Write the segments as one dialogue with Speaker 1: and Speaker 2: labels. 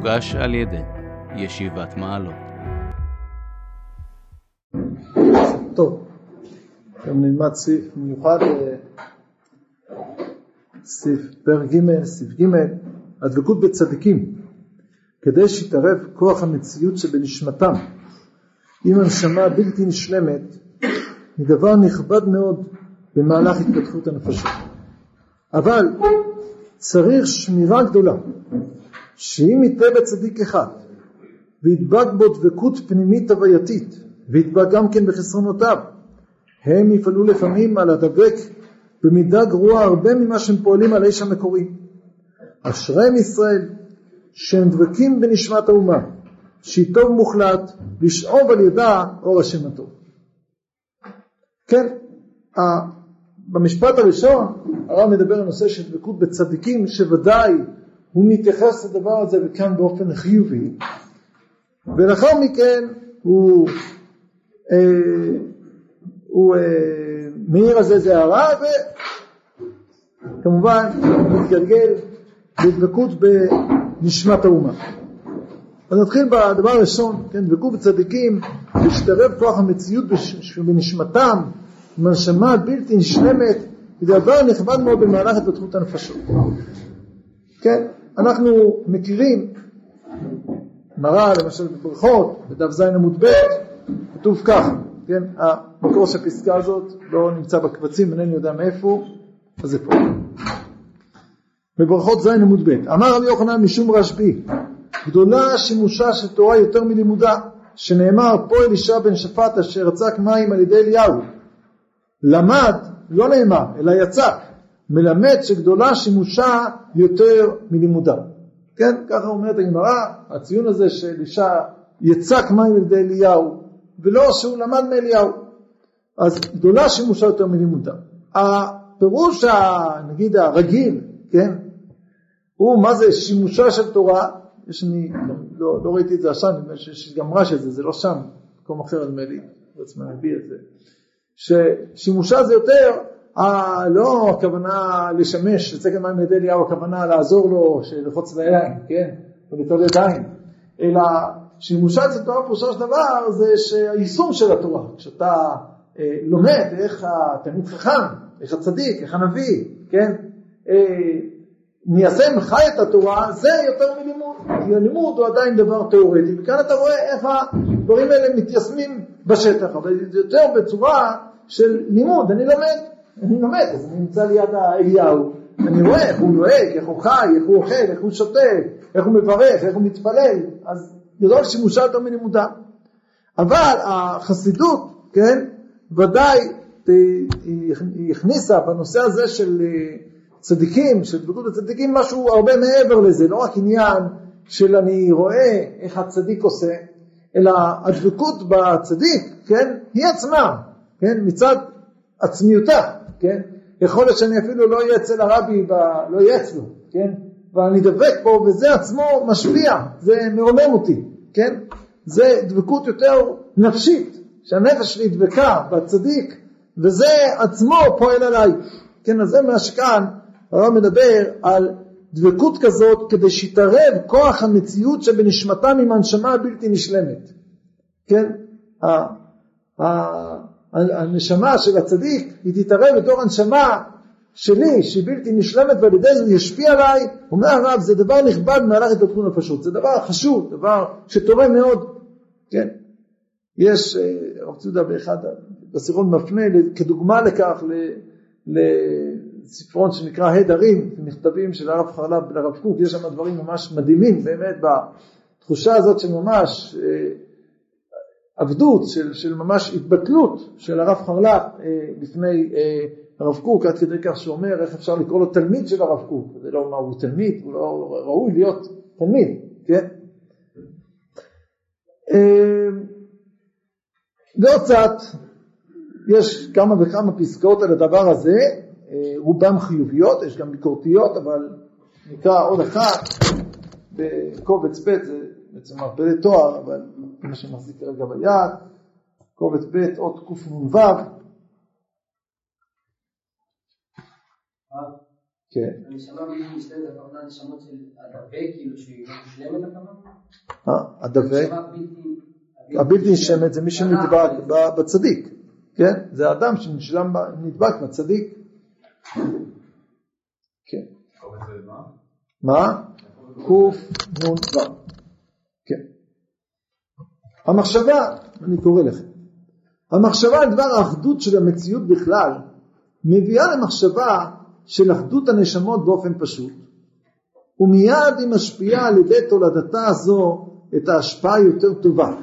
Speaker 1: מוגש על ידי ישיבת מעלות.
Speaker 2: טוב, היום נלמד סעיף מיוחד, אה, סעיף פרק ג', סעיף ג', הדבקות בצדיקים, כדי שיתערב כוח המציאות שבנשמתם עם הנשמה בלתי נשלמת, היא דבר נכבד מאוד במהלך התפתחות הנפשות. אבל צריך שמירה גדולה, שאם יטעה בצדיק אחד וידבק בו דבקות פנימית הווייתית וידבק גם כן בחסרונותיו, הם יפעלו לפעמים על הדבק במידה גרועה הרבה ממה שהם פועלים על האיש המקורי. אשריהם ישראל שהם דבקים בנשמת האומה, שהיא טוב מוחלט לשאוב על ידה אור השם הטוב. כן, במשפט הראשון הרב מדבר על נושא של דבקות בצדיקים שוודאי הוא מתייחס לדבר הזה וכאן באופן חיובי ולאחר מכן הוא, אה, הוא אה, מעיר על זה איזה הערה וכמובן מתגלגל בדבקות בנשמת האומה. אז נתחיל בדבר הראשון, כן, דבקות בצדיקים, להשתרב כוח המציאות בנשמתם, עם הנשמה בלתי נשלמת, זה דבר נכבד מאוד במהלך התפתחות הנפשות. כן, אנחנו מכירים, מראה למשל בברכות, בדף ז' עמוד ב', כתוב ככה, כן, המקור של הפסקה הזאת לא נמצא בקבצים, אינני יודע מאיפה, אז זה פה. בברכות ז' עמוד ב', אמר רבי יוחנן משום רשב"י, גדולה שימושה של תורה יותר מלימודה, שנאמר פה אלישע בן שפט אשר רצק מים על ידי אליהו, למד, לא נאמר, אלא יצק, מלמד שגדולה שימושה יותר מלימודה. כן, ככה אומרת הגמרא, הציון הזה של אישה יצק מים על ידי אליהו, ולא שהוא למד מאליהו. אז גדולה שימושה יותר מלימודה. הפירוש, נגיד הרגיל, כן, הוא מה זה שימושה של תורה, יש אני, לא, לא ראיתי את זה עכשיו, יש גם רש את זה, זה לא שם, מקום אחר נדמה לי, בעצמם מביא את זה. ששימושה זה יותר, אה, לא הכוונה לשמש, לצקת מים לידי אליהו, הכוונה לעזור לו, ללחוץ לידיים, כן, ולטול ידיים, אלא שימושה זה תורה פירושה של דבר זה שהיישום של התורה, כשאתה אה, לומד איך התלמיד חכם, איך הצדיק, איך הנביא, כן, אה, מיישם חי את התורה, זה יותר מלימוד, כי הלימוד הוא עדיין דבר תיאורטי, וכאן אתה רואה איך הדברים האלה מתיישמים בשטח, אבל יותר בצורה של לימוד, אני לומד, אני לומד, אז אני נמצא ליד אליהו, אני רואה איך הוא נוהג, איך הוא חי, איך הוא אוכל, איך הוא שותה, איך הוא מברך, איך הוא מתפלל, אז גדול שימושה יותר מלימודה. אבל החסידות, כן, ודאי היא הכניסה בנושא הזה של אה, צדיקים, של דבקות בצדיקים, משהו הרבה מעבר לזה, לא רק עניין של אני רואה איך הצדיק עושה, אלא הדבקות בצדיק, כן, היא עצמה, כן, מצד עצמיותה, כן, יכול להיות שאני אפילו לא אהיה אצל הרבי, ב... לא אהיה אצלו, כן, ואני דבק בו וזה עצמו משפיע, זה מרומם אותי, כן, זה דבקות יותר נפשית, שהנפש שלי דבקה בצדיק וזה עצמו פועל עליי, כן, אז זה מה שכאן הרב מדבר על דבקות כזאת כדי שיתערב כוח המציאות שבנשמתם עם הנשמה הבלתי נשלמת, כן, הנשמה של הצדיק היא תתערב בתור הנשמה שלי שהיא בלתי נשלמת ועל ידי זה ישפיע עליי, אומר הרב זה דבר נכבד מהלך התפתחות הפשוט, זה דבר חשוב, דבר שתורם מאוד, כן, יש, אה, הרב צודה באחד בסיכון מפנה כדוגמה לכך לספרון שנקרא הד הרים, מכתבים של הרב חרל"פ לרב קוק, יש שם דברים ממש מדהימים באמת בתחושה הזאת של ממש אה, עבדות, של, של ממש התבטלות של הרב חרל"פ אה, לפני אה, הרב קוק, עד כדי כך שאומר איך אפשר לקרוא לו תלמיד של הרב קוק, זה לא מה הוא תלמיד, הוא לא ראוי להיות תלמיד, כן? אה, ועוד קצת, יש כמה וכמה פסקאות על הדבר הזה, רובן חיוביות, יש גם ביקורתיות, אבל נקרא עוד אחת בקובץ ב', זה בעצם מרפדי תואר, אבל מה שמחזיק כרגע ביד, קובץ ב' אות קנ"ו כן.
Speaker 3: הנשמה הכוונה של הדבק, כאילו שהיא לא מושלמת הכוונה?
Speaker 2: אה, הדבק. הבלתי נשמת זה מי שנדבק ב- בצדיק, כן? זה אדם שנשלם ב- נדבק בצדיק. כן. מה? קנ"ו. המחשבה, אני קורא לכם, המחשבה על דבר האחדות של המציאות בכלל מביאה למחשבה של אחדות הנשמות באופן פשוט, ומיד היא משפיעה על ידי תולדתה הזו את ההשפעה היותר טובה,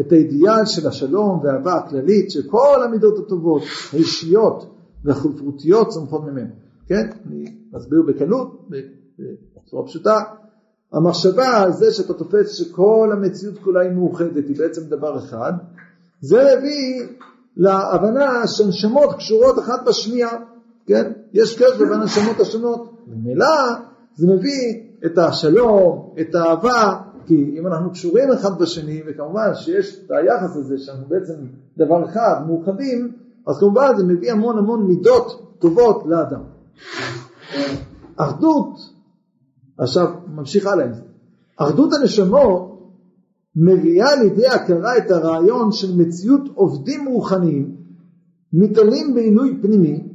Speaker 2: את האידיאל של השלום והאהבה הכללית של כל המידות הטובות, האישיות והחברותיות צומחות ממנו. כן? אני מסביר בקלות, בצורה פשוטה. המחשבה על זה שאתה תופס שכל המציאות כולה היא מאוחדת, היא בעצם דבר אחד, זה מביא להבנה שהנשמות קשורות אחת בשנייה, כן? יש קשר בין הנשמות השונות, ממילא זה מביא את השלום, את האהבה, כי אם אנחנו קשורים אחד בשני, וכמובן שיש את היחס הזה שאנחנו בעצם דבר אחד, מאוחדים, אז כמובן זה מביא המון המון מידות טובות לאדם. אחדות, עכשיו ממשיך הלאה עם זה, אחדות הנשמות מביאה לידי הכרה את הרעיון של מציאות עובדים רוחניים מתעלים בעינוי פנימי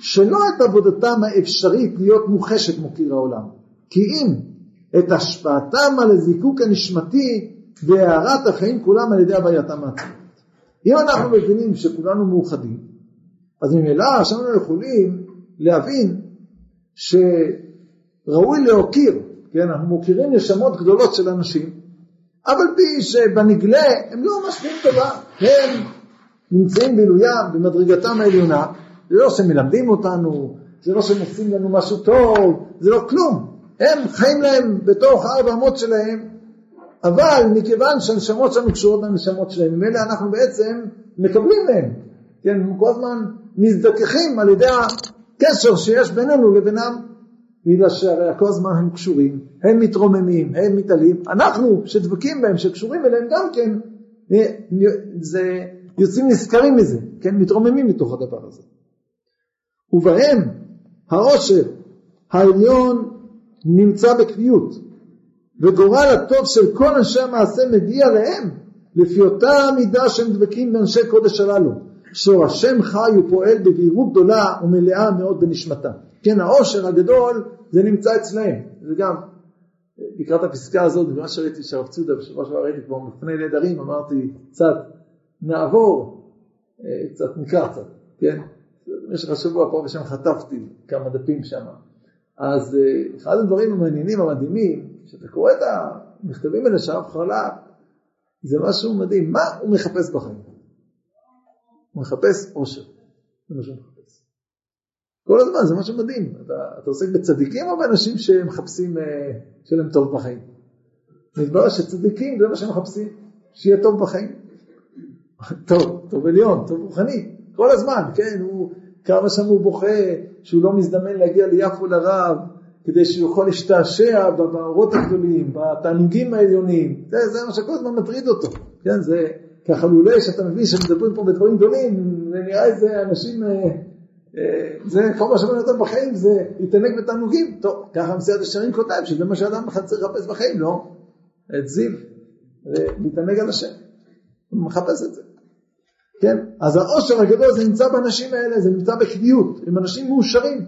Speaker 2: שלא את עבודתם האפשרית להיות מוחשת מוקיר העולם כי אם את השפעתם על הזיקוק הנשמתי והארת החיים כולם על ידי הווייתם העצמית. אם אנחנו מבינים שכולנו מאוחדים אז ממילא עכשיו אנחנו יכולים להבין שראוי להוקיר, כן, אנחנו מוקירים נשמות גדולות של אנשים אף על פי שבנגלה הם לא משפיעים טובה, הם נמצאים בעילוים, במדרגתם העליונה, זה לא שהם מלמדים אותנו, זה לא שהם עושים לנו משהו טוב, זה לא כלום, הם חיים להם בתוך ארבע אמות שלהם, אבל מכיוון שהנשמות שלנו קשורות לנשמות שלהם, ממילא אנחנו בעצם מקבלים מהם, כן, הם כל הזמן מזדככים על ידי הקשר שיש בינינו לבינם, בגלל שהרי כל הזמן הם קשורים, הם מתרוממים, הם מתעלים, אנחנו שדבקים בהם, שקשורים אליהם גם כן, זה, יוצאים נשכרים מזה, כן, מתרוממים מתוך הדבר הזה. ובהם העושר העליון נמצא בקביעות, וגורל הטוב של כל אנשי המעשה מגיע להם, לפי אותה המידה שהם דבקים באנשי קודש הללו, שורשם חי ופועל בבהירות גדולה ומלאה מאוד בנשמתם. כן, העושר הגדול זה נמצא אצלהם, זה גם לקראת הפסקה הזאת, במה שראיתי שהרב צודה בשבוע שעבר ראיתי כבר מפני נהדרים, אמרתי קצת נעבור, אה, קצת נקרא קצת, כן? במשך השבוע פה ושם חטפתי כמה דפים שם. אז אה, אחד הדברים המעניינים, המדהימים, שאתה קורא את המכתבים האלה של הרב חרל"פ, זה משהו מדהים. מה הוא מחפש בחיים? הוא מחפש עושר. זה מה שהוא מחפש. כל הזמן, זה משהו מדהים. אתה, אתה עוסק בצדיקים או באנשים שמחפשים, אה, שיהיה להם טוב בחיים? מתברר שצדיקים זה מה שהם מחפשים, שיהיה טוב בחיים. טוב, טוב עליון, טוב רוחני, כל הזמן, כן, הוא, כמה שם הוא בוכה שהוא לא מזדמן להגיע ליפו לרב, כדי שהוא יכול להשתעשע באורות הגדולים, בתענוגים העליונים, זה, זה מה שכל הזמן מטריד אותו, כן, זה ככה לולא שאתה מבין שמדברים פה בדברים גדולים, זה נראה איזה אנשים, אה, זה כל מה שמעניין אותם בחיים זה להתענג בתענוגים, טוב, ככה מסיעת השערים כותב, שזה מה שאדם אחד צריך לחפש בחיים, לא? את זיו, להתענג על השם, הוא מחפש את זה. כן? אז העושר הגדול זה נמצא באנשים האלה, זה נמצא בקביעות, הם אנשים מאושרים.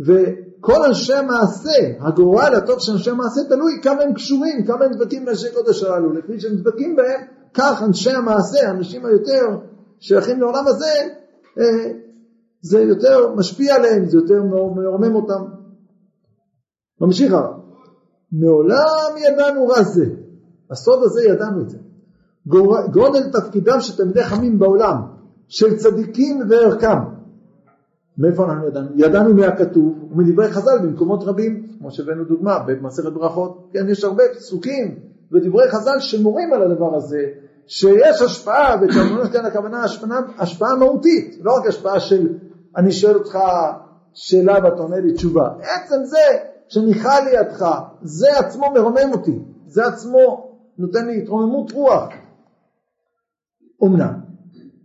Speaker 2: וכל אנשי המעשה, הגורל הטוב של אנשי המעשה תלוי כמה הם קשורים, כמה הם דבקים באנשי קודש הללו. לפי שהם דבקים בהם, כך אנשי המעשה, האנשים היותר שייכים לעולם הזה, אה, זה יותר משפיע עליהם, זה יותר מרומם אותם. ממשיך הלאה. מעולם ידענו רע זה. הסוד הזה ידענו את זה. גודל תפקידם של תלמידי חכמים בעולם, של צדיקים וערכם. מאיפה אנחנו ידענו? ידענו מהכתוב ומדברי חז"ל במקומות רבים, כמו שהבאנו דוגמה במסכת ברכות. כן, יש הרבה פסוקים ודברי חז"ל שמורים על הדבר הזה, שיש השפעה, וכמובן כאן הכוונה השפעה, השפעה מהותית, לא רק השפעה של אני שואל אותך שאלה ואתה עונה לי תשובה. עצם זה שאני חי לידך, זה עצמו מרומם אותי, זה עצמו נותן לי התרוממות רוח. אמנם,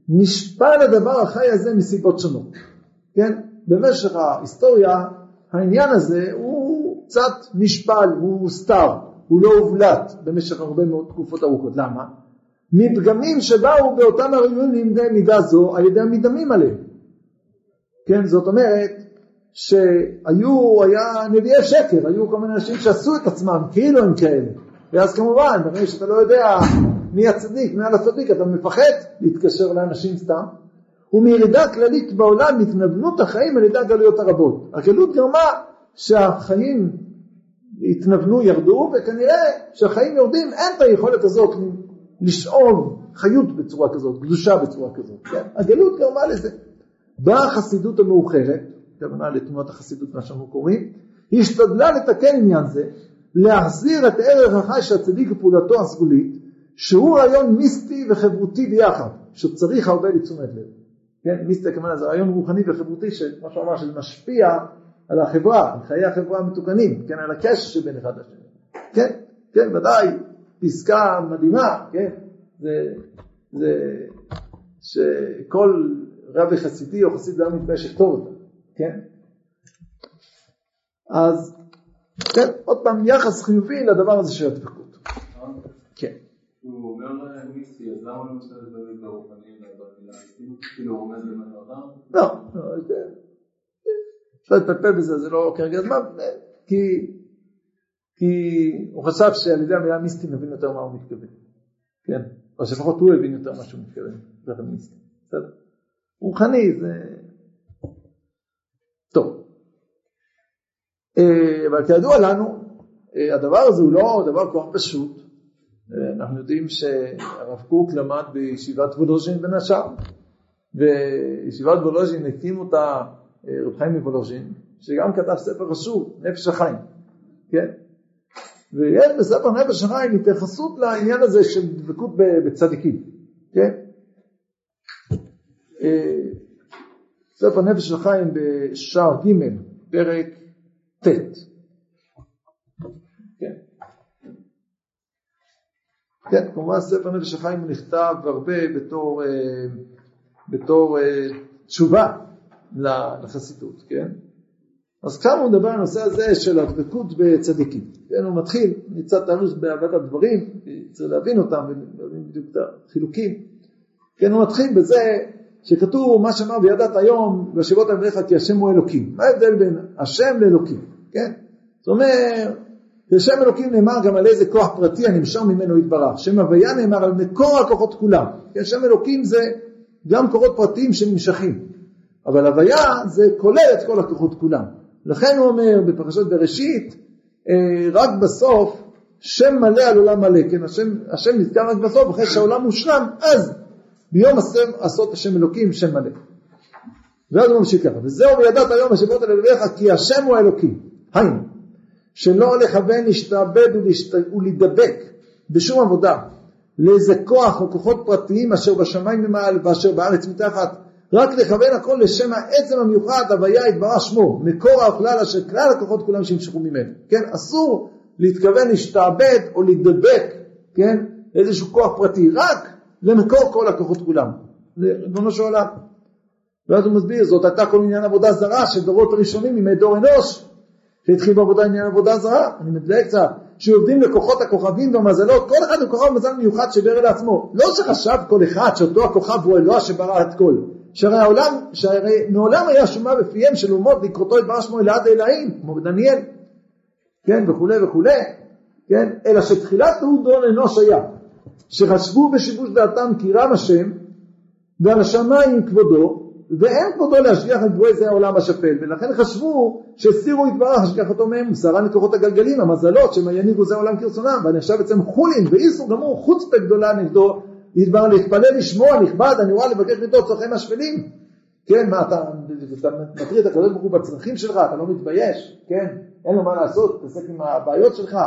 Speaker 2: נשפע לדבר החי הזה מסיבות שונות. כן? במשך ההיסטוריה העניין הזה הוא קצת נשפל, הוא הוסתר, הוא לא הובלט במשך הרבה מאוד תקופות ארוכות. למה? מפגמים שבאו באותם הריונים לימדי מידה זו על ידי המדמים עליהם. כן, זאת אומרת שהיו, היה נביאי שקר, היו כל מיני אנשים שעשו את עצמם כאילו הם כאלה. ואז כמובן, ברגע שאתה לא יודע מי הצדיק, מי על הצדיק, אתה מפחד להתקשר לאנשים סתם. ומירידה כללית בעולם מתנוונות החיים על ידי הגלויות הרבות. הגלות גרמה שהחיים התנוונו, ירדו, וכנראה שהחיים יורדים, אין את היכולת הזאת לשאוב חיות בצורה כזאת, קדושה בצורה כזאת. כן? הגלות גרמה לזה. באה החסידות המאוחרת, הכוונה לתנועת החסידות מה שאנחנו קוראים, היא השתדלה לתקן עניין זה, להחזיר את ערך החי של הצדיק ופעולתו הסגולית, שהוא רעיון מיסטי וחברותי ביחד, שצריך הרבה לתשומת לב. כן, מיסטי הכוונה זה רעיון רוחני וחברותי, שמה שהוא אמר, שזה משפיע על החברה, על חיי החברה המתוקנים, כן, על הקשר שבין אחד לשני. כן, כן, ודאי, פסקה מדהימה, כן, זה, זה שכל רבי חסידי או חסיד לא מתבייש לכתוב אותה, כן? אז, כן, עוד פעם, יחס חיובי לדבר הזה של הדבקות. כן.
Speaker 4: הוא אומר מיסטי, אז למה לא משתמש במילים הרוחניים כאילו הוא עומד למטרתם?
Speaker 2: לא, אפשר לטפל בזה, זה לא כרגע זמן, כי כי הוא חשב שעל ידי המילה מיסטי מבין יותר מה הוא מתכוון, כן? או שלפחות הוא הבין יותר מה שהוא מתכוון, בסדר? רוחני זה... טוב. אה, אבל כידוע לנו, אה, הדבר הזה הוא לא דבר כל כך פשוט. אה, אנחנו יודעים שהרב קוק למד בישיבת וולוז'ין בין השאר, וישיבת וולוז'ין הקים אותה רב חיים מוולוז'ין, שגם כתב ספר חשוב, נפש החיים, כן? ויש בספר נפש החיים התייחסות לעניין הזה של דבקות בצדיקים, כן? אה, ספר נפש החיים בשער ג' פרק ט' כן. כן, כמובן ספר נפש החיים הוא נכתב הרבה בתור, אה, בתור אה, תשובה לחסידות, כן? אז כאן הוא מדבר על הנושא הזה של הדבקות בצדיקים. כן, הוא מתחיל מצד תענוש בעבודת הדברים, צריך להבין אותם ולהבין בדיוק את החילוקים. כן, הוא מתחיל בזה שכתוב מה שאמר וידעת היום וישיבות אליך כי השם הוא אלוקים. מה ההבדל בין השם לאלוקים? כן? זאת אומרת, בשם אלוקים נאמר גם על איזה כוח פרטי הנמשך ממנו יתברך. שם הוויה נאמר על מקור הכוחות כולם. כן, שם אלוקים זה גם כוחות פרטיים שנמשכים. אבל הוויה זה כולל את כל הכוחות כולם. לכן הוא אומר בפרשת בראשית, אה, רק בסוף שם מלא על עולם מלא, כן, השם, השם נזכר רק בסוף, אחרי שהעולם מושלם, אז ביום השם עשות השם אלוקים שם מלא. ואז הוא ממשיך ככה, וזהו וידעת היום על אלוהיך כי השם הוא האלוקים. היינו, שלא לכוון להשתעבד ולהידבק בשום עבודה לאיזה כוח או כוחות פרטיים אשר בשמיים ממעל ואשר בארץ מתחת רק לכוון הכל לשם העצם המיוחד, הוויה יתברא שמו, מקור הכלל אשר כלל הכוחות כולם שימשכו ממנו. כן, אסור להתכוון להשתעבד או להידבק, כן, איזשהו כוח פרטי, רק למקור כל הכוחות כולם, לריבונו של עולם. ואז הוא מסביר, זאת הייתה כל עניין עבודה זרה של דורות הראשונים מימי דור אנוש, שהתחיל בעבודה עניין עבודה זרה, אני מדייק קצת, שעובדים לכוחות הכוכבים והמזלות, כל אחד הוא כוכב מזל מיוחד שברא לעצמו. לא שחשב כל אחד שאותו הכוכב הוא אלוה שברא את כל. שהרי העולם, שהרי מעולם היה שומע בפיהם של אומות לקרותו את בר שמו אלעד אלוהים, כמו בדניאל, כן, וכולי וכולי, כן, אלא שתחילת תעודון אנוש היה, שחשבו בשיבוש דעתם כי רם השם, ועל השמיים כבודו, ואין כבודו להשגיח על גבוהי זה העולם השפל, ולכן חשבו שהסירו יתברך השגחתו מהם, ושרה מכוחות הגלגלים, המזלות, שהם יניגו זה העולם כרצונם, ונחשב אצלם חולין, ואיסור גמור חוצפה גדולה נגדו, יתברר להתפלל לשמוע נכבד, אני רואה לבקש מאיתו צורכי השפלים. כן, מה אתה, אתה מטריד את הקדוש ברוך הוא בצרכים שלך, אתה לא מתבייש, כן, אין לו מה לעשות, תעסק עם הבעיות שלך.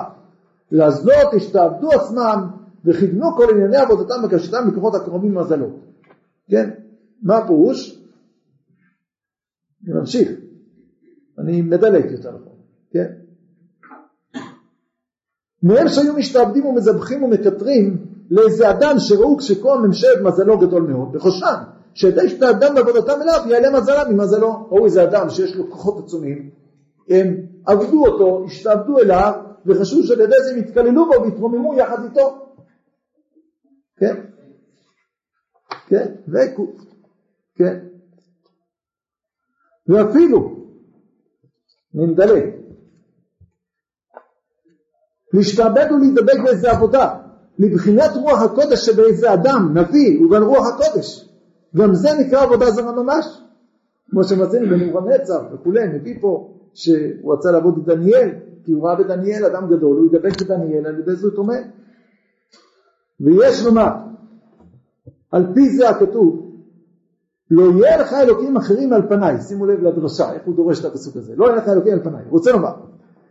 Speaker 2: להזלות, השתעבדו עצמם וכיוונו כל ענייני עבודתם וקשתם מכוחות הקרובים למזלות. כן, מה הפירוש? אני ממשיך, אני מדלג יותר נכון, כן? מהם שהיו משתעבדים ומזבחים ומקטרים לאיזה אדם שראו כשכל ממשלת מזלו גדול מאוד, וחושם שדי שאדם בעבודתם אליו יעלה מזלה ממזלו. או איזה אדם שיש לו כוחות עצומים, הם עבדו אותו, השתעבדו אליו, וחשבו שעל ידי זה הם יתקללו בו ויתרוממו יחד איתו. כן? כן? וקוף. כן? ואפילו, אני מדלג, להשתעבד ולהידבק באיזה עבודה, לבחינת רוח הקודש שבאיזה אדם, נביא, הוא גם רוח הקודש. גם זה נקרא עבודה זרה ממש. כמו שמצינו בנבוכדנצר וכולי, מביא פה שהוא רצה לעבוד את דניאל, כי הוא ראה בדניאל אדם גדול, הוא ידבק בדניאל על ידי זאת אומר. ויש לומר, על פי זה הכתוב, לא יהיה לך אלוקים אחרים על פניי, שימו לב לדרשה, איך הוא דורש את הפסוק הזה, לא יהיה לך אלוקים על פניי, רוצה לומר,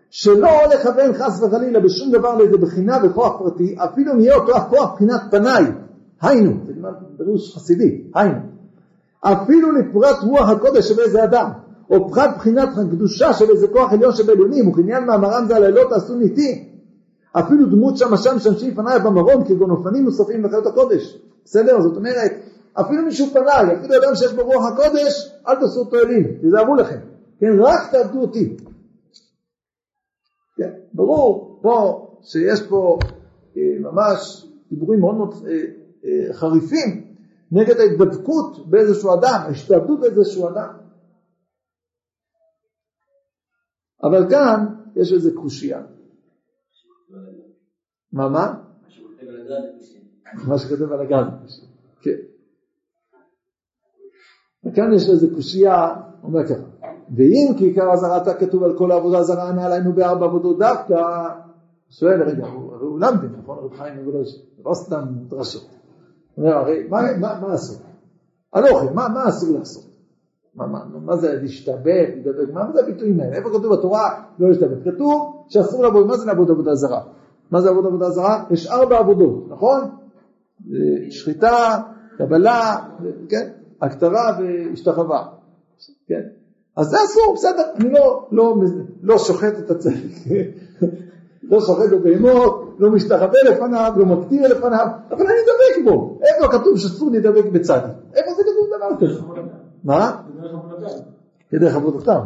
Speaker 2: שלא לכוון חס וחלילה בשום דבר לאיזה בחינה וכוח פרטי, אפילו אם יהיה אותו הכוח מבחינת פניי, היינו, זה כמעט פירוש חסידי, היינו, אפילו לפרט רוח הקודש של איזה אדם, או פרט בחינת הקדושה של איזה כוח עליון שבעליונים, וכעניין מאמרם זה הלילות עשו ניתי, אפילו דמות שמשם משמשים פניי במרום, כגון אופנים נוספים בחיות הקודש, בסדר? זאת אומרת, אפילו מישהו פניי, אפילו אדם שיש בו רוח הקודש, אל תעשו אותו אלים, תיזהרו לכם, כן, רק תעבדו אותי. כן, ברור פה שיש פה אה, ממש דיבורים מאוד מאוד אה, אה, חריפים נגד ההתדבקות באיזשהו אדם, ההשתעבדות באיזשהו אדם. אבל כאן יש איזה קושייה. מה מה? מה שכתב על הגן. כן. וכאן יש איזה קושייה, אומר ככה, ואם כי עיקר הזרעתה כתוב על כל העבודה הזרה ענה עלינו בארבע עבודות דווקא, שואל רגע, הרי הוא למד, נכון? רב חיים מגודש, לא סתם דרשות. אומר, הרי מה, אסור? אנוכי, מה, אסור לעשות? מה, זה להשתבט, להידבק, מה זה הביטויים האלה? איפה כתוב בתורה לא להשתבט? כתוב שאסור לעבוד, מה זה לעבוד עבודה זרה? מה זה לעבוד עבודה זרה? יש ארבע עבודות, נכון? שחיטה, קבלה, כן? הכתרה והשתחווה, כן? אז זה אסור, בסדר, אני לא, לא, לא שוחט את הצדיק, לא שוחט בבהמות, לא משתחווה לפניו, לא מקטיר לפניו, אבל אני אדבק בו. איפה כתוב שאסור להידבק בצדיק? איפה זה כתוב דבר כזה? מה? כדרך עבודתם.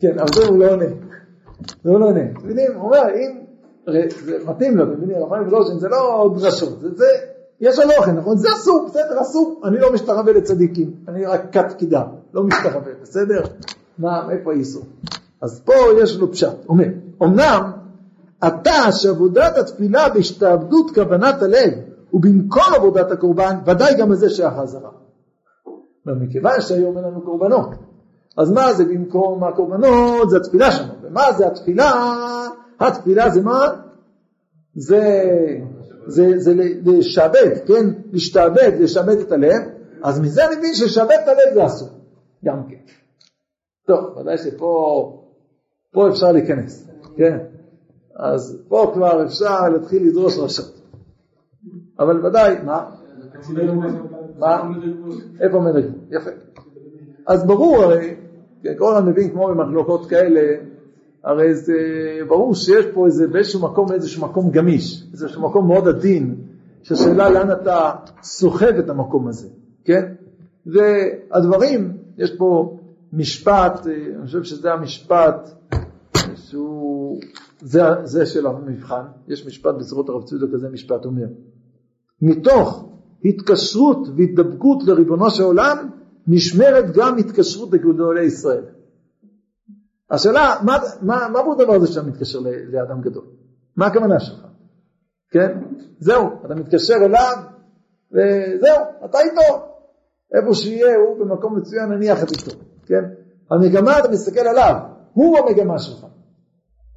Speaker 2: כן, אבל זה הוא לא עונה. זה לא עונה. אתם מבינים? הוא אומר, אם, זה מתאים לו, אתם מבינים, רמיים ולושן, זה לא דרשות, זה, זה, יש על אוכל, נכון? זה אסור, בסדר, אסור. אני לא משתחווה לצדיקים, אני רק כת קידה, לא משתחווה, בסדר? מה, איפה האיסור? אז פה יש לו פשט, אומר, אמנם אתה שעבודת התפילה בהשתעבדות כוונת הלב ובמקום עבודת הקורבן, ודאי גם לזה שייך האזהרה. מכיוון שהיום אין לנו קורבנות, אז מה זה במקום הקורבנות? זה התפילה שלנו. ומה זה התפילה? התפילה זה מה? זה, זה, זה לשעבד, כן? להשתעבד, לשעבד את הלב, אז מזה אני מבין ששעבד את הלב זה אסור, גם כן. טוב, ודאי שפה פה אפשר להיכנס, כן? אז פה כבר אפשר להתחיל לדרוש רשות. אבל ודאי, מה? מה? איפה עומד הגבול? יפה. אז ברור הרי, כל הזמן מבין כמו במחלוקות כאלה, הרי זה ברור שיש פה איזה באיזשהו מקום, איזשהו מקום גמיש, איזשהו מקום מאוד עדין, שהשאלה לאן אתה סוחב את המקום הזה, כן? והדברים, יש פה משפט, אני חושב שזה המשפט שהוא, זה, זה של המבחן, יש משפט בזרות הרב צודק כזה משפט אומר, מתוך התקשרות והתדבקות לריבונו של עולם, נשמרת גם התקשרות לגדולי ישראל. השאלה, מה, מה, מה הוא הדבר הזה שאתה מתקשר לאדם גדול? מה הכוונה שלך? כן? זהו, אתה מתקשר אליו, וזהו, אתה איתו. איפה שיהיה, הוא במקום מצוין, נניח את איתו, כן? המגמה, אתה מסתכל עליו, הוא המגמה שלך.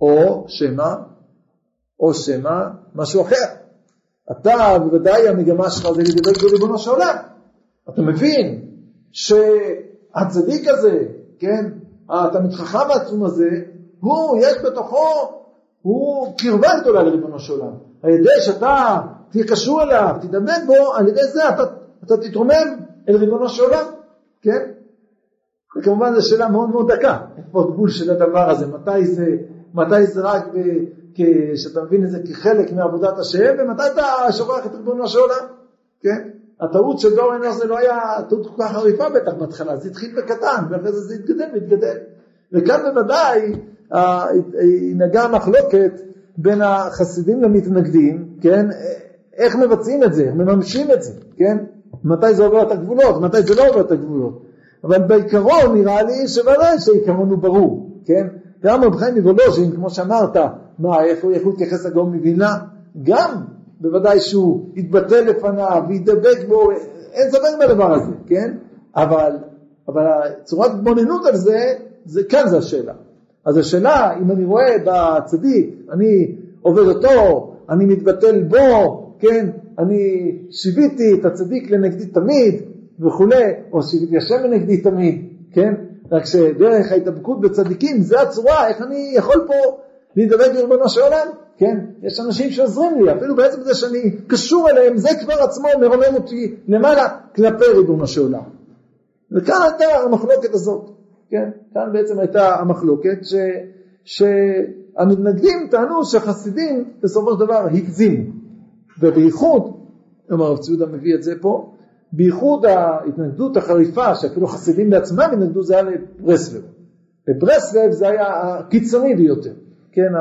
Speaker 2: או שמא, או שמא, משהו אחר. אתה, בוודאי המגמה שלך זה לדבר בריבונו של עולם. אתה מבין שהצדיק הזה, כן, התלמיד חכם העצום הזה, הוא, יש בתוכו, הוא קרבה גדולה לריבונו של עולם. על ידי שאתה תהיה קשור אליו, תדבק בו, על ידי זה אתה, אתה תתרומם אל ריבונו של עולם, כן? וכמובן זו שאלה מאוד מאוד דקה, איפה הגבול של הדבר הזה, מתי זה, מתי זה רק ב... שאתה מבין את זה כחלק מעבודת השם, ומתי אתה שוכח את ריבונו של עולם, כן? הטעות של דור אנוש זה לא היה טעות כל כך חריפה בטח בהתחלה, זה התחיל בקטן, ואחרי זה זה התגדל והתגדל. וכאן בוודאי נגעה מחלוקת בין החסידים למתנגדים, כן? איך מבצעים את זה, איך מממשים את זה, כן? מתי זה עובר את הגבולות, מתי זה לא עובר את הגבולות. אבל בעיקרון נראה לי שוודאי שהעיקרון הוא ברור, כן? גם רב חיים מוולוז'ין, כמו שאמרת, מה, איך הוא יתייחס לגאון מווילנה? גם בוודאי שהוא יתבטא לפניו וידבק בו, אין ספק בדבר הזה, כן? אבל, אבל צורת התבוננות על זה, זה כאן זה השאלה. אז השאלה, אם אני רואה בצדיק, אני עובד אותו, אני מתבטל בו, כן, אני שיוויתי את הצדיק לנגדי תמיד וכולי, או שיוויתי השם לנגדי תמיד, כן, רק שדרך ההתאבקות בצדיקים זה הצורה, איך אני יכול פה להידבק בריבונו של עולם, כן, יש אנשים שעוזרים לי, אפילו בעצם זה שאני קשור אליהם, זה כבר עצמו מרומם אותי למעלה כלפי ריבונו של עולם. וכאן הייתה המחלוקת הזאת, כן, כאן בעצם הייתה המחלוקת ש, שהמתנגדים טענו שהחסידים בסופו של דבר הגזימו, ובייחוד, כלומר הרב ציודה מביא את זה פה, בייחוד ההתנגדות החריפה שאפילו חסידים בעצמם התנגדו זה היה לברסלב. בברסלב זה היה הקיצוני ביותר, כן,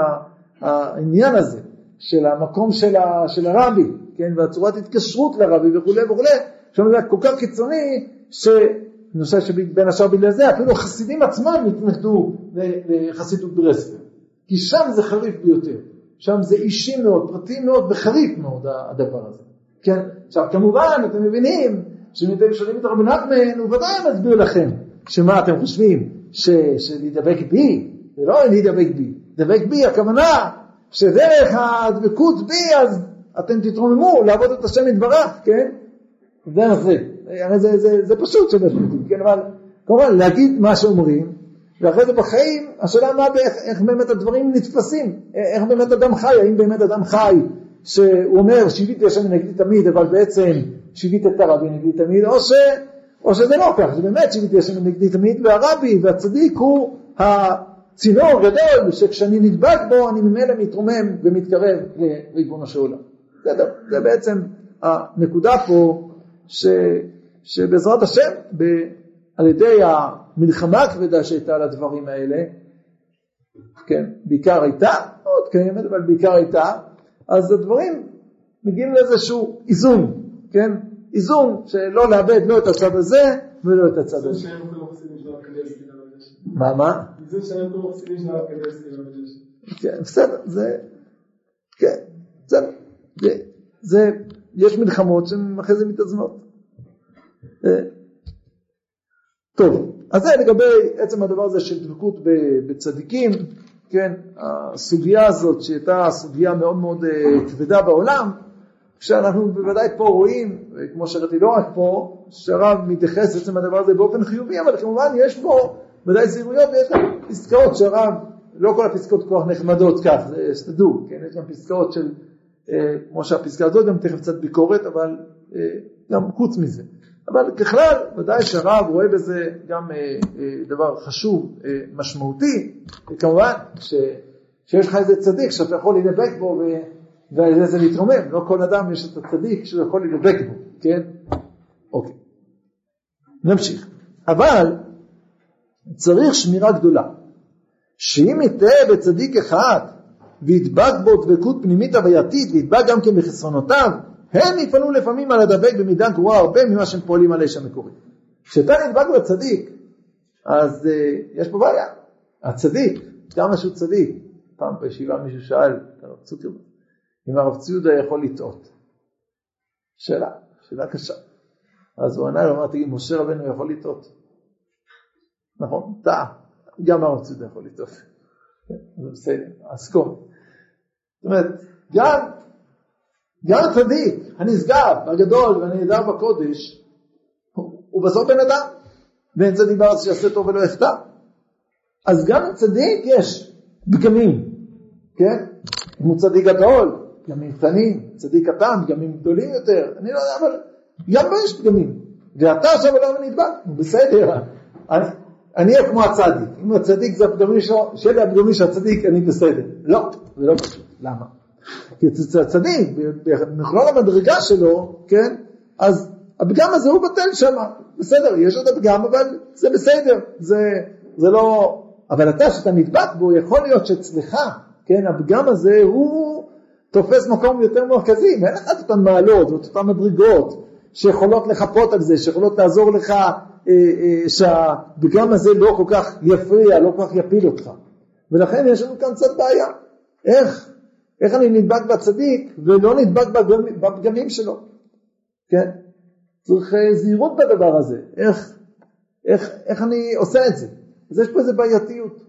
Speaker 2: העניין הזה של המקום של, ה, של הרבי, כן, והצורת התקשרות לרבי וכולי וכולי, שם זה כל כך קיצוני שאני חושב שבין השאר בגלל זה אפילו החסידים עצמם התנגדו לחסידות ברסלב, כי שם זה חריף ביותר. שם זה אישי מאוד, פרטי מאוד וחריף מאוד הדבר הזה. כן? עכשיו כמובן אתם מבינים שאם אתם שואלים את רבי נחמן הוא ודאי מסביר לכם שמה אתם חושבים שלהידבק בי, זה לא להידבק בי, להידבק בי הכוונה שדרך הדבקות בי אז אתם תתרוממו לעבוד את השם יתברך, כן? דרך זה, הרי זה, זה, זה פשוט שלוש כן? אבל כמובן להגיד מה שאומרים ואחרי זה בחיים, השאלה מה, איך, איך באמת הדברים נתפסים, איך באמת אדם חי, האם באמת אדם חי שהוא אומר שיוויתי השם נגדי תמיד, אבל בעצם שיווית את הרבי נגדי תמיד, או, ש, או שזה לא כך, זה באמת שיוויתי השם נגדי תמיד, והרבי והצדיק הוא הצינור הגדול, שכשאני נדבק בו אני ממילא מתרומם ומתקרב לריבונו של עולם. זה, זה בעצם הנקודה פה, ש, שבעזרת השם, ב, על ידי המלחמה הכבדה שהייתה על הדברים האלה, כן, בעיקר הייתה, עוד קיימת, אבל בעיקר הייתה, אז הדברים מגיעים לאיזשהו איזון, כן, איזון שלא לאבד לא את הצד הזה ולא את הצד הזה. מה, מה? כן, בסדר, זה, כן, בסדר, זה, יש מלחמות שהן אחרי זה מתאזנות. אה, טוב, אז זה לגבי עצם הדבר הזה של דבקות בצדיקים, כן, הסוגיה הזאת שהייתה סוגיה מאוד מאוד אה, כבדה בעולם, כשאנחנו בוודאי פה רואים, כמו שראיתי לא רק פה, שהרב מתייחס לעצם הדבר הזה באופן חיובי, אבל כמובן יש פה ודאי זהירויות ויש גם פסקאות שהרב, לא כל הפסקאות כך נחמדות כך, שתדעו, כן, יש גם פסקאות של, אה, כמו שהפסקה הזאת, גם תכף קצת ביקורת, אבל אה, גם חוץ מזה. אבל ככלל, ודאי שהרב רואה בזה גם אה, אה, דבר חשוב, אה, משמעותי, וכמובן ש, שיש לך איזה צדיק שאתה יכול להידבק בו ועל זה להתרומם, לא כל אדם יש את הצדיק שהוא יכול להידבק בו, כן? אוקיי, נמשיך. אבל צריך שמירה גדולה, שאם יתאה בצדיק אחד וידבק בו דבקות פנימית הווייתית וידבק גם כן בחסרונותיו, הם יפעלו לפעמים על הדבק במידה גרועה הרבה ממה שהם פועלים על האש המקורי. כשאתה נדבק בצדיק, אז uh, יש פה בעיה. הצדיק, כמה שהוא צדיק, פעם בישיבה מישהו שאל הרב צוקרמן, אם הרב ציודה יכול לטעות. שאלה, שאלה קשה. אז הוא ענה לו, אמר, תגיד, משה רבנו יכול לטעות. נכון, טעה. גם ציודה יכול לטעות. זה בסדר, אסכום. זאת אומרת, גם גם הצדיק, הנשגב, הגדול והנהדר בקודש, הוא בסוף בן אדם, ואין צדיק בארץ שיעשה טוב ולא יחטא. אז גם לצדיק יש פגמים, כן? אם הוא צדיק גדול, פגמים קטנים, צדיק קטן, פגמים גדולים יותר, אני לא יודע, אבל גם לו יש פגמים. ואתה עכשיו לא נדבק, בסדר. אני אהיה כמו הצדיק. אם הצדיק זה הפגמים שלו, שאלה הפגמים של הצדיק, אני בסדר. לא, זה לא פשוט. למה? כי אצל הצדיק, במכלול המדרגה שלו, כן, אז הפגם הזה הוא בטל שם, בסדר, יש עוד הפגם, אבל זה בסדר, זה, זה לא אבל אתה, שאתה נדבק בו, יכול להיות שאצלך, כן, הפגם הזה הוא תופס מקום יותר מרכזי, ואין לך את אותן מעלות ואת אותן מדרגות שיכולות לחפות על זה, שיכולות לעזור לך שהפגם הזה לא כל כך יפריע, לא כל כך יפיל אותך. ולכן יש לנו כאן קצת בעיה. איך? איך אני נדבק בצדיק ולא נדבק בפגמים שלו? כן? צריך אה, זהירות בדבר הזה. איך, איך, איך אני עושה את זה? אז יש פה איזה בעייתיות.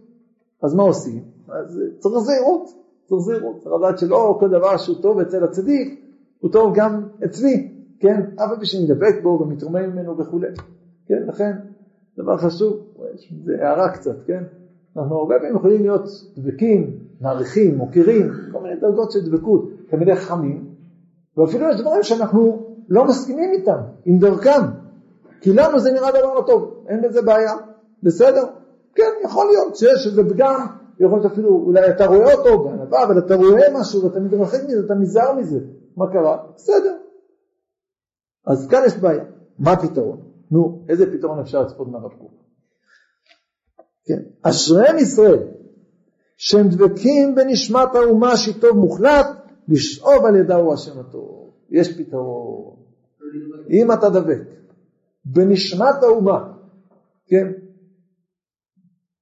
Speaker 2: אז מה עושים? אז צריך זהירות. צריך זהירות. צריך לדעת שלא כל דבר שהוא טוב אצל הצדיק, הוא טוב גם אצלי. כן? אף על פי שנדבק בו ומתרומם ממנו וכולי. כן? לכן, דבר חשוב, זה הערה קצת, כן? אנחנו הרבה פעמים יכולים להיות דבקים, מעריכים, מוקירים, כל מיני דרגות של דבקות, תלמידי חכמים, ואפילו יש דברים שאנחנו לא מסכימים איתם, עם דרכם, כי לנו זה נראה דבר לא טוב, אין בזה בעיה, בסדר? כן, יכול להיות שיש איזה פגם, יכול להיות אפילו, אולי אתה רואה אותו בענווה, אבל אתה רואה משהו ואתה מתרחק מזה, אתה נזהר מזה, מה קרה? בסדר. אז כאן יש בעיה, מה הפתרון? נו, איזה פתרון אפשר לצפות מהרב קוק? כן. אשריהם ישראל, שהם דבקים בנשמת האומה שהיא טוב מוחלט, לשאוב על ידה הוא השם הטוב. יש פתרון. אם אתה דבק בנשמת האומה, כן?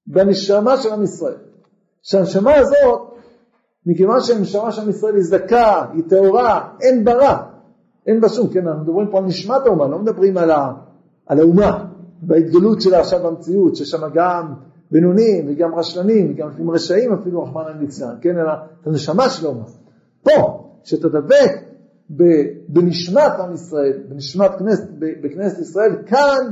Speaker 2: בנשמה של עם ישראל, שהנשמה הזאת, מכיוון שהנשמה של עם ישראל היא זכה, היא טהורה, אין בה אין בה שום, כן, אנחנו מדברים פה על נשמת האומה, לא מדברים על, ה, על האומה, בהתגלות שלה עכשיו במציאות, ששם גם בינונים וגם רשלנים וגם עם רשעים אפילו רחמנא ליצלן, כן, אלא את הנשמה של האומה. פה, שאתה דבק בנשמת עם ישראל, בנשמת כנסת, בכנסת ישראל, כאן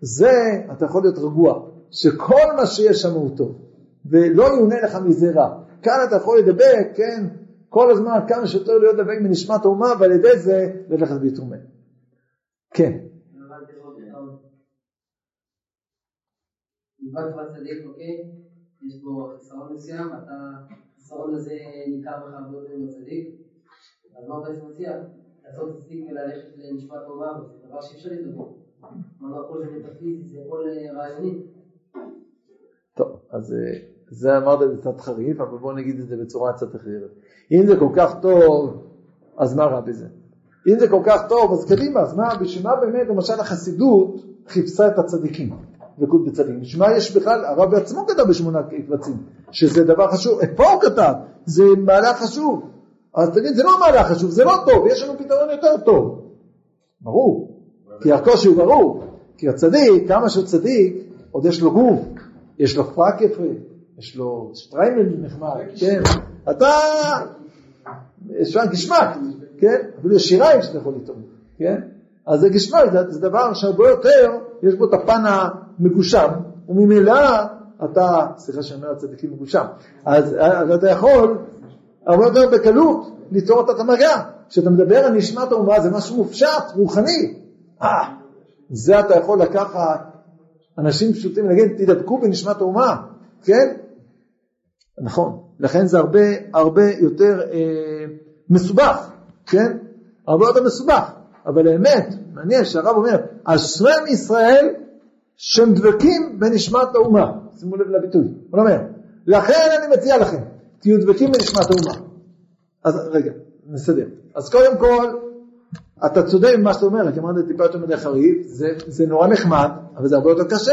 Speaker 2: זה, אתה יכול להיות רגוע, שכל מה שיש שם הוא טוב, ולא יאונה לך מזה רע. כאן אתה יכול לדבק, כן, כל הזמן כמה שיותר להיות דבק בנשמת האומה, ועל ידי זה ללכת להתרומם. כן.
Speaker 3: נדבק בצדיק, אוקיי? יש בו חיסרון מסוים, אתה, החיסרון הזה ניכר בך הרבה יותר בצדיק, אז מה בעצם מציע? לעשות צדיק וללכת לנשמת טובה, זה דבר שאי אפשר לדבר. אמרנו הכל זה מטאפיזי, זה הכל רעיוני.
Speaker 2: טוב, אז אה, זה אמרת קצת חריף, אבל בואו נגיד את זה בצורה קצת אחרת. אם זה כל כך טוב, אז מה רע בזה? אם זה כל כך טוב, אז קדימה, אז מה, בשביל מה באמת, למשל החסידות חיפשה את הצדיקים. דבקות בצדיקים. בשביל מה יש בכלל, הרב בעצמו כתב בשמונה קבצים, שזה דבר חשוב, פה הוא כתב, זה מהלך חשוב. אז תגיד, זה לא מהלך חשוב, זה לא טוב, יש לנו פתרון יותר טוב. ברור, כי הקושי הוא ברור, כי הצדיק, כמה שהוא צדיק, עוד יש לו גוף, יש לו פרק יפה, יש לו שטריימל נחמד, כן, אתה, יש שם גשמק, כן, אפילו יש שיריים שאתה יכול לטעון, כן, אז זה גשמק, זה דבר שהרבה יותר, יש בו את הפן מגושם, וממילא אתה, סליחה שאני אומר הצדיקים מגושם, אז, אז אתה יכול הרבה יותר בקלות ליצור את המגע. כשאתה מדבר על נשמת האומה זה משהו מופשט, רוחני. אה, זה אתה יכול לקחת אנשים פשוטים, להגיד תדבקו בנשמת האומה, כן? נכון, לכן זה הרבה הרבה יותר אה, מסובך, כן? הרבה יותר מסובך, אבל האמת, מעניין שהרב אומר, אשרי ישראל שהם דבקים בנשמת האומה. שימו לב לביטוי. הוא אומר, לכן אני מציע לכם, תהיו דבקים בנשמת האומה. אז רגע, נסדר. אז קודם כל, אתה צודק במה שאתה אומר, כי אמרת טיפה יותר מדי חריף, זה, זה נורא נחמד, אבל זה הרבה יותר קשה.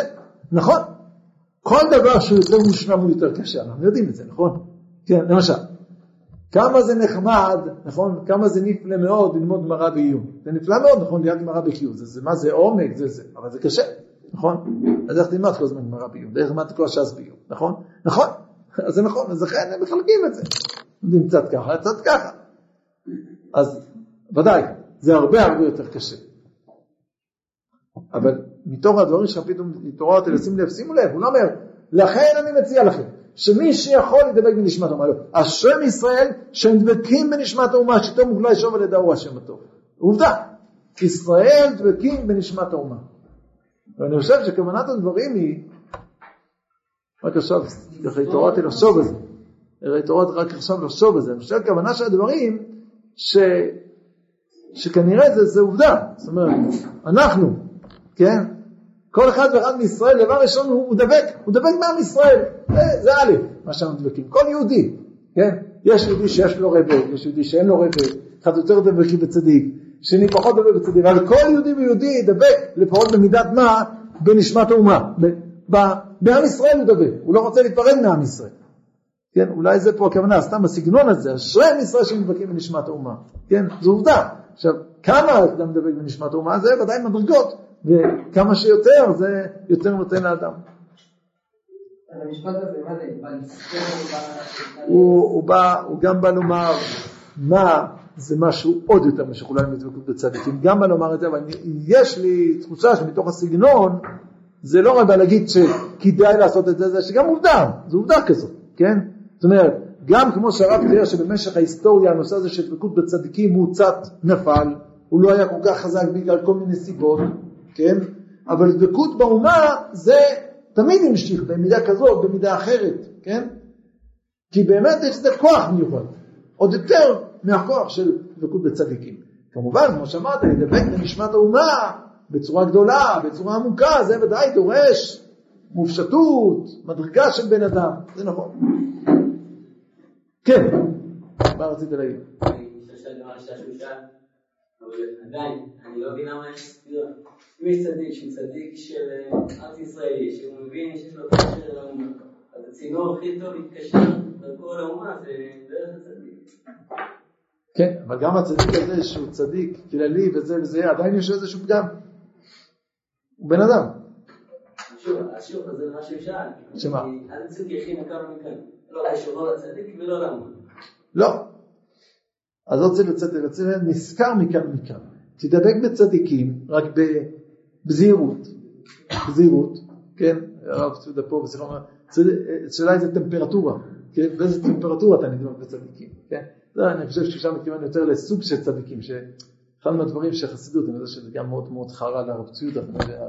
Speaker 2: נכון. כל דבר שהוא יותר מושלם הוא יותר קשה, אנחנו יודעים את זה, נכון? כן, למשל, כמה זה נחמד, נכון? כמה זה נפלא מאוד ללמוד גמרא בעיון. זה נפלא מאוד, נכון? ליד גמרא בקיום. זה, זה, מה זה עומק, זה זה, אבל זה קשה. נכון? אז איך תלמד כל הזמן גמרא בעיון? איך תלמד כל הש"ס בעיון, נכון? נכון, אז זה נכון, אז לכן הם מחלקים את זה. לומדים קצת ככה, קצת ככה. אז ודאי, זה הרבה הרבה יותר קשה. אבל מתוך הדברים שלך פתאום התעוררת לשים לב, שימו לב, הוא לא אומר, לכן אני מציע לכם, שמי שיכול לדבק בנשמת האומה, לא, השם ישראל שהם דבקים בנשמת האומה, שתום מוגלה ישוב על ידה הוא השם הטוב. עובדה, ישראל דבקים בנשמת האומה. ואני חושב שכוונת הדברים היא, רק עכשיו, ככה התעוררתי לחשוב על זה, התעוררתי רק עכשיו לחשוב על זה, אני חושב שהכוונה של הדברים, ש... שכנראה זה, זה עובדה, זאת אומרת, אנחנו, כן, כל אחד ואחד מישראל, דבר ראשון הוא, הוא דבק, הוא דבק מעם ישראל, זה, זה א', מה שאנחנו דבקים, כל יהודי, כן? יש יהודי שיש לו רבה, יש יהודי שאין לו רבה, אחד יותר דבקי בצדיק, שני פחות דבק בצדיק, אבל כל יהודי ויהודי ידבק, לפחות במידת מה, בנשמת האומה. בעם ישראל הוא דבק, הוא לא רוצה להיפרד מעם ישראל. כן, אולי זה פה הכוונה, סתם בסגנון הזה, אשרי עם ישראל שנדבקים בנשמת האומה. כן, זו עובדה. עכשיו, כמה אדם דבק בנשמת האומה, זה ודאי מדרגות, וכמה שיותר, זה יותר נותן לאדם. הוא גם בא לומר מה זה משהו עוד יותר משוכלל מדבקות בצדיקים, גם בא לומר את זה, אבל יש לי תחושה שמתוך הסגנון, זה לא רק להגיד שכדאי לעשות את זה, זה שגם עובדה, זו עובדה כזאת, כן? זאת אומרת, גם כמו שהרב תראה שבמשך ההיסטוריה הנושא הזה של דבקות בצדיקים הוא קצת נפל, הוא לא היה כל כך חזק בגלל כל מיני סיבות, כן? אבל דבקות באומה זה תמיד המשיך במידה כזאת, במידה אחרת, כן? כי באמת יש לזה כוח מיוחד, עוד יותר מהכוח של דבקות בצדיקים. כמובן, כמו שאמרת, לדבק בנשמת האומה בצורה גדולה, בצורה עמוקה, זה ודאי דורש מופשטות, מדרגה של בן אדם, זה נכון. כן, מה רצית להגיד?
Speaker 5: עדיין, אני לא מבין למה יש סתירה. אם יש צדיק שהוא צדיק של אה, ארץ ישראלי, שהוא מבין שיש לו קשר לאומה, אז הצינור הכי טוב להתקשר לכל האומה זה דרך הצדיק.
Speaker 2: כן, אבל גם הצדיק הזה שהוא צדיק כללי וזה וזה, עדיין יש איזשהו פגם. הוא בן אדם.
Speaker 5: השיעור הזה מה שהוא שאל.
Speaker 2: שמה?
Speaker 5: אל תצאו הכינה כמה מכאן. לא לא לצדיק ולא לאומה.
Speaker 2: לא. אז לא צריך לצאת לצאת נזכר מכאן ומכאן. תדבק בצדיקים, רק בזהירות, בזהירות, כן, הרב צודה פה בשיחה, השאלה איזה טמפרטורה, כן, באיזה טמפרטורה אתה נדבק בצדיקים, כן, זה אני חושב ששם מתכוון יותר לסוג של צדיקים, שאחד מהדברים של חסידות, אני יודע שזה גם מאוד מאוד חרה לרב ציודה,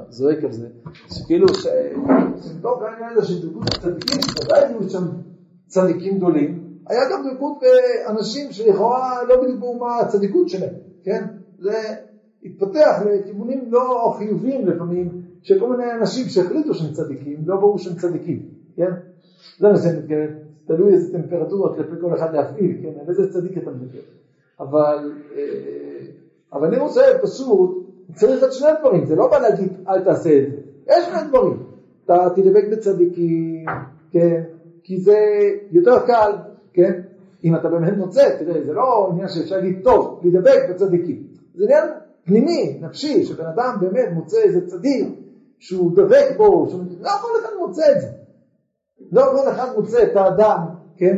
Speaker 2: זועק על זה, שכאילו, שמתוך העניין הזה של דבקות בצדיקים, ודאי היו שם צדיקים גדולים, היה גם דבקות באנשים שלכאורה לא בדיוק ברור מה הצדיקות שלהם, כן? זה התפתח לכיוונים לא חיוביים לפעמים, של כל מיני אנשים שהחליטו שהם צדיקים, לא ברור שהם צדיקים, כן? זה מה שאני מתכוון, תלוי איזה טמפרטורה כלפי כל אחד להפעיל, כן? על איזה צדיק אתה מדבר. אבל, אה, אבל אני רוצה פשוט, צריך את שני הדברים, זה לא בא להגיד אל תעשה את זה, יש שני דברים, אתה תדבק בצדיקים, כן? כי זה יותר קל, כן? אם אתה באמת מוצא, תראה, זה לא עניין שאפשר להגיד, טוב, להידבק בצדיקים. זה עניין פנימי, נפשי, שבן אדם באמת מוצא איזה צדיק שהוא דבק בו, שהוא... לא כל אחד מוצא את זה. לא כל אחד מוצא את האדם, כן,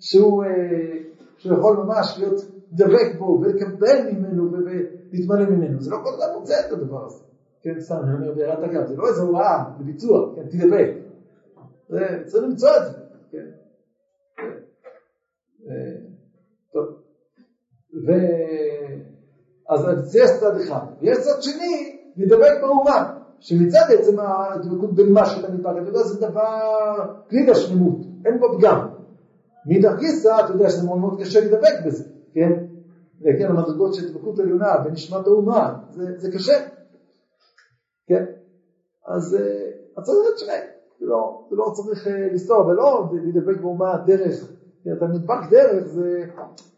Speaker 2: שהוא, אה, שהוא יכול ממש להיות דבק בו ולקבל ממנו ולהתמלא ממנו. זה לא כל אחד מוצא את הדבר הזה. כן, סתם, אני אומר בהערת אגב, זה לא איזה הוראה בביצוע, כן, תדבק. זה, צריך למצוא את זה, כן. אה. ו... אז זה צד אחד. ויש צד שני, לדבק באומה, שמצד עצם הדבקות במה שאתה מתפרק, אתה יודע, זה דבר כלי לשלמות, אין בו פגם. מאידך גיסא, אתה יודע שזה מאוד מאוד קשה לדבק בזה, כן? וכן, המדרגות של דבקות עליונה בנשמת האומה, זה, זה קשה, כן? אז אה, את שניהם, זה לא, לא צריך אה, לנסוע ולא לדבק באומה דרך כי אתה נדבק דרך, זה...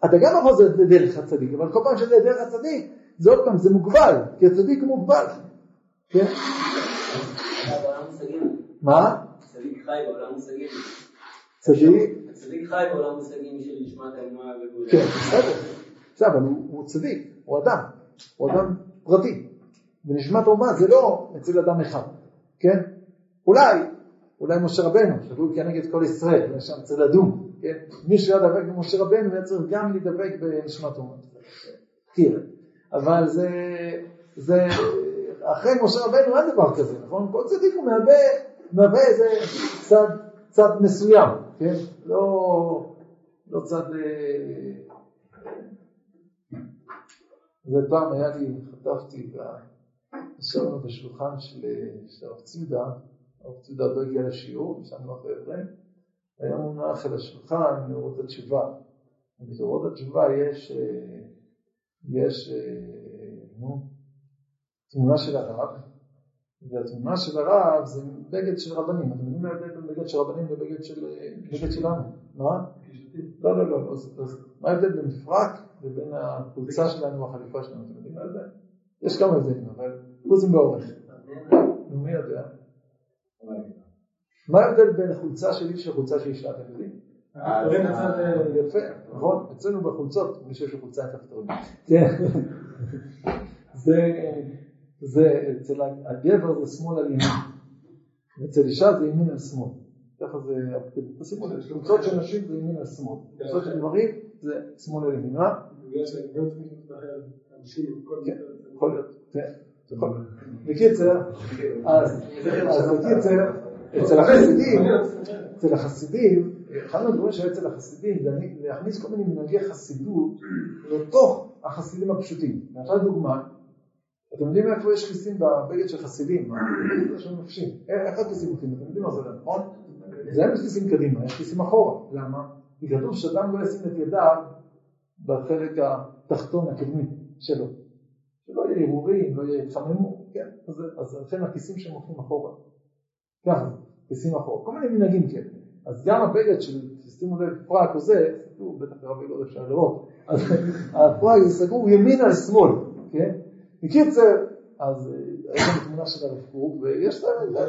Speaker 2: אתה גם יכול לעשות את זה דרך הצדיק, אבל כל פעם שזה דרך הצדיק, זה עוד פעם, זה מוגבל, כי הצדיק מוגבל. כן? מה?
Speaker 5: צדיק חי בעולם מושגים.
Speaker 2: צדיק?
Speaker 5: צדיק חי בעולם מושגים של נשמת האמונה וכו'.
Speaker 2: כן, בסדר. בסדר, אבל הוא צדיק, הוא אדם, הוא אדם פרטי. ונשמת האומה זה לא אצל אדם אחד, כן? אולי, אולי משה רבנו, שהוא כנגד כל ישראל, יש שם צריך לדון. כן? מי שהיה דבק במשה רבנו היה צריך גם להידבק בנשמת אומות. כן. אבל זה, זה, אחרי משה רבנו אין דבר כזה, נכון? כל צדיק הוא מהווה, מהווה איזה צד, צד מסוים, כן? לא, לא צד... זה פעם היה לי, חטפתי, ישבנו בשולחן של הרב ציודה, הרב ציודה לא הגיע לשיעור, שם לא חבר'ה, היה מונח על השולחן מאורות התשובה. ובאורות התשובה יש, אה, יש אה, נו, תמונה של הרב, והתמונה של הרב זה בגד של רבנים. אתם יודעים מה ההבדל בין בגד של רבנים לבגד של, בגד שלנו? מה? לא, לא, לא. אז, אז מה ההבדל בין פרק לבין החולצה שלנו והחליפה שלנו? אתם יודעים מה ההבדל? יש כמה הבדלים, אבל חוזים באורך. נו, מי יודע? מה ההבדל בין חולצה של איש לחולצה של אישה, אתם יודעים? יפה, נכון? אצלנו בחולצות, מי שיש לו חולצה עם כפתורים. כן. זה, אצל הגבר זה שמאל על ימין, אצל אישה זה ימין על שמאל. ככה זה, תשימו לב, חולצות של נשים זה ימין על שמאל, חולצות של גברים זה שמאל על ימין, מה? כן, יכול להיות, כן. בקיצר, אז בקיצר, אצל החסידים, אצל החסידים, אחד מהדברים שהיה אצל החסידים זה להכניס כל מיני מנהגי חסידות לתוך החסידים הפשוטים. נתן דוגמה, אתם יודעים איפה יש כיסים בבגד של חסידים? איך הכיסים הולכים? אתם יודעים מה זה נכון? זה אין כיסים קדימה, יש כיסים אחורה. למה? כי כתוב שאדם לא ישים את ידיו בחלק התחתון הקדמי שלו. שלא יהיה ערעורים, לא יהיה התחממו, כן? אז לכן הכיסים שהם הולכים אחורה. ככה, כיסים אחורה. כל מיני מנהגים כן. אז גם הבגד של, שימו לב, פרק או זה, בטח רבי לא אפשר לראות, אז הפרק זה סגור ימין על שמאל, כן? בקיצר, אז יש לנו תמונה של הרב קוק, ויש להם,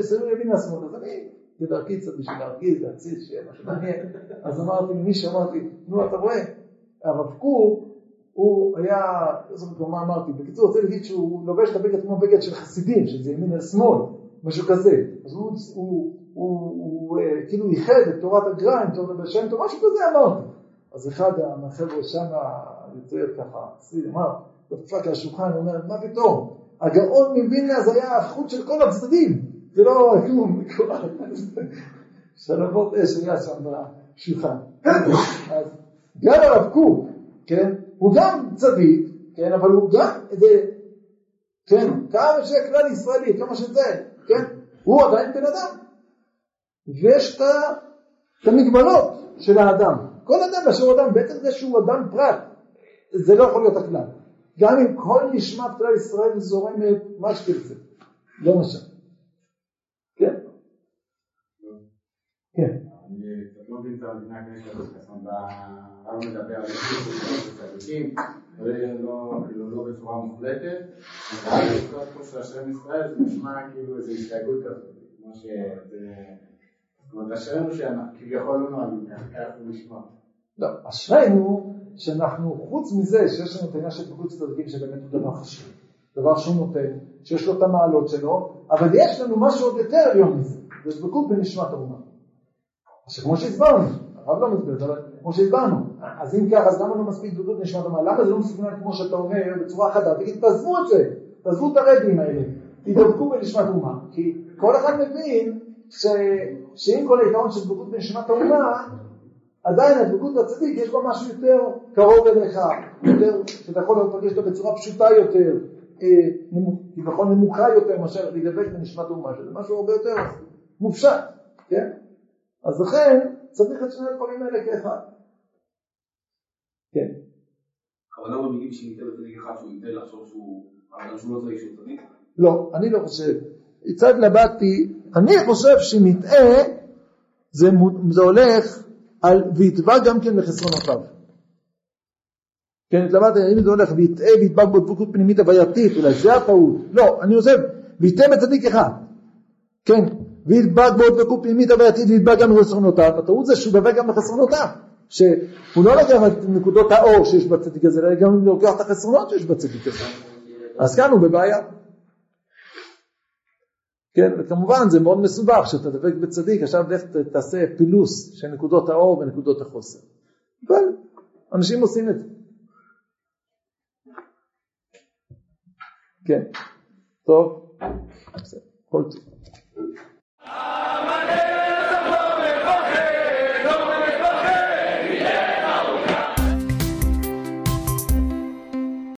Speaker 2: סגור ימין על שמאל, אז אני בדרכי קצת בשביל להרגיז, להציץ, שיהיה משהו מעניין, אז אמרתי למי שאמרתי, נו אתה רואה, הרב קוק הוא היה, לא זוכר מה אמרתי, בקיצור רוצה להגיד שהוא לובש את הבגד כמו בגד של חסידים, שזה ימין על שמאל, משהו כזה, אז הוא, הוא, הוא, הוא uh, כאילו ייחד את תורת הגריים, תורת בשם טוב, משהו כזה אמרתי. אז אחד מהחבר'ה שם יותר ככה, אמר, דפק על השולחן, הוא אומר, מה פתאום? הגאון מווילנה זה היה החוט של כל הצדדים, זה לא כלום, שלבות אש היה שם בשולחן. אז גם הרב קוק, כן, הוא גם צדיק, כן, אבל הוא גם איזה, כן, כמה שכלל ישראלי, כמה שזה, כן, הוא עדיין בן אדם. ויש את המגבלות של האדם. כל אדם באשר הוא אדם, בעצם זה שהוא אדם פרט, זה לא יכול להיות הכלל. גם אם כל נשמת כלל ישראל זורמת מה שתרצה, לא משנה. כן. כן.
Speaker 6: אני לא מבין את המדינה הכנסת הרב מדבר על צדיקים, כאילו לא בצורה מוחלטת, של השם ישראל זה נשמע כאילו איזו הסתייגות כזאת, כמו. זאת אומרת, אשרינו שכביכול לא נוהגים ככה, הוא נשמע.
Speaker 2: לא, אשרינו שאנחנו, חוץ מזה שיש לנו את העניין של פקוד צדיקים שבאמת הוא דבר חשוב, דבר שהוא נותן, שיש לו את המעלות שלו, אבל יש לנו משהו עוד יותר עליון מזה, זה דבקות בנשמת האומה. עכשיו כמו שהסברנו, הרב לא מסביר, אבל כמו שהסברנו, אז אם ככה, אז למה לא מספיק דבקות בנשמת האומה? למה זה לא מסוגנן כמו שאתה אומר בצורה חדה? תגיד, תעזבו את זה, תעזבו את הרדים האלה, תדבקו בנשמת האומה, כי כל אחד מבין ש... שעם כל העיקרון של דבקות בנשמת האומה, עדיין הדבקות בצדיק יש בה משהו יותר קרוב אליך, יותר, שאתה יכול לפגש אותו בצורה פשוטה יותר, כביכול נמוכה יותר מאשר להידבק בנשמת האומה, שזה משהו הרבה יותר מופשט, כן? אז לכן צריך את שני הדברים האלה כאחד. כן.
Speaker 4: הכוונה במגיעים שניתן לצדיק אחד שהוא ייתן לחשוב שהוא, אבל שהוא לא צריך שהוא צדיק?
Speaker 2: לא, אני לא חושב. קצת התלבטתי, אני חושב שנטעה זה, זה הולך על ויתבע גם כן לחסרונותיו. כן, התלבטתי, האם זה הולך ויטעה ויתבע בו דבקות פנימית הווייתית, אולי זה הטעות. לא, אני עוזב, ויטעה בצדיק אחד. כן, וידבק בו דבקות פנימית הווייתית וידבק גם לחסרונותיו. הטעות זה שהוא דבק גם לחסרונותיו. שהוא לא לוקח את נקודות האור שיש בצדיק הזה, אלא גם לוקח את החסרונות שיש בצדיק הזה. אז כאן הוא בבעיה. כן, וכמובן זה מאוד מסובך שאתה דבק בצדיק, עכשיו לך תעשה פילוס של נקודות האור ונקודות החוסר. אבל אנשים עושים את זה. כן, טוב, בסדר, כל טוב.